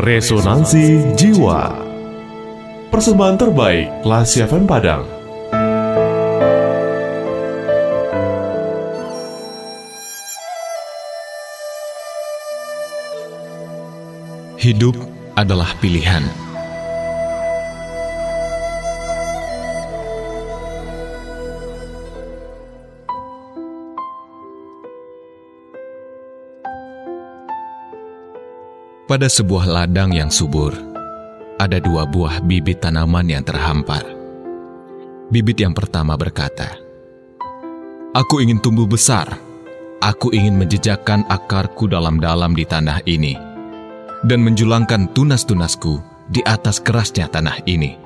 Resonansi Jiwa Persembahan terbaik Lasi FM Padang Hidup adalah pilihan. Pada sebuah ladang yang subur, ada dua buah bibit tanaman yang terhampar. Bibit yang pertama berkata, "Aku ingin tumbuh besar. Aku ingin menjejakkan akarku dalam-dalam di tanah ini dan menjulangkan tunas-tunasku di atas kerasnya tanah ini.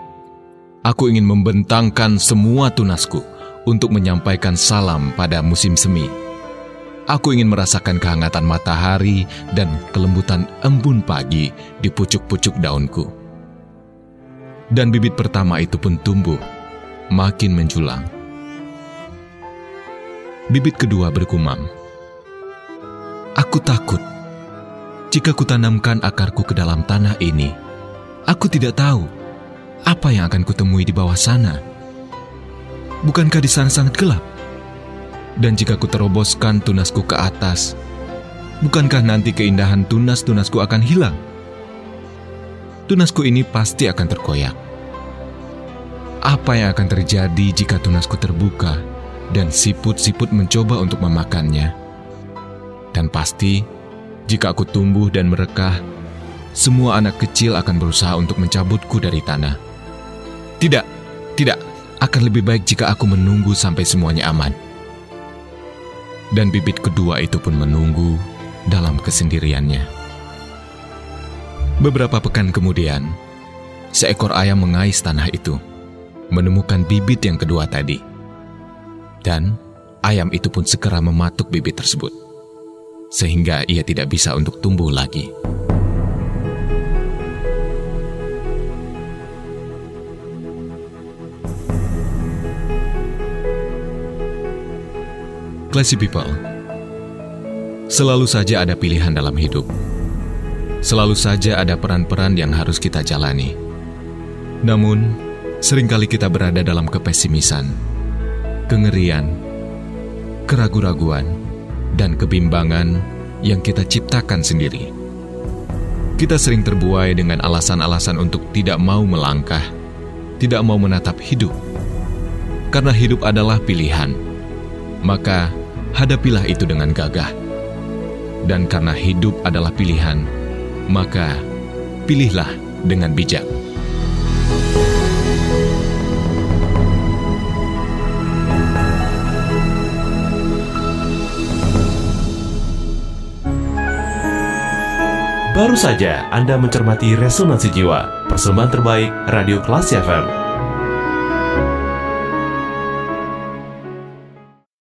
Aku ingin membentangkan semua tunasku untuk menyampaikan salam pada musim semi." Aku ingin merasakan kehangatan matahari dan kelembutan embun pagi di pucuk-pucuk daunku. Dan bibit pertama itu pun tumbuh, makin menjulang. Bibit kedua bergumam, Aku takut, jika kutanamkan akarku ke dalam tanah ini, aku tidak tahu apa yang akan kutemui di bawah sana. Bukankah di sana sangat gelap? Dan jika ku teroboskan tunasku ke atas, bukankah nanti keindahan tunas-tunasku akan hilang? Tunasku ini pasti akan terkoyak. Apa yang akan terjadi jika tunasku terbuka dan siput-siput mencoba untuk memakannya? Dan pasti, jika aku tumbuh dan merekah, semua anak kecil akan berusaha untuk mencabutku dari tanah. Tidak, tidak, akan lebih baik jika aku menunggu sampai semuanya aman dan bibit kedua itu pun menunggu dalam kesendiriannya. Beberapa pekan kemudian, seekor ayam mengais tanah itu, menemukan bibit yang kedua tadi. Dan ayam itu pun segera mematuk bibit tersebut, sehingga ia tidak bisa untuk tumbuh lagi. Classy people, selalu saja ada pilihan dalam hidup. Selalu saja ada peran-peran yang harus kita jalani. Namun, sering kali kita berada dalam kepesimisan, kengerian, keraguan-raguan, dan kebimbangan yang kita ciptakan sendiri. Kita sering terbuai dengan alasan-alasan untuk tidak mau melangkah, tidak mau menatap hidup. Karena hidup adalah pilihan, maka hadapilah itu dengan gagah. Dan karena hidup adalah pilihan, maka pilihlah dengan bijak. Baru saja Anda mencermati Resonansi Jiwa, persembahan terbaik Radio Kelas FM.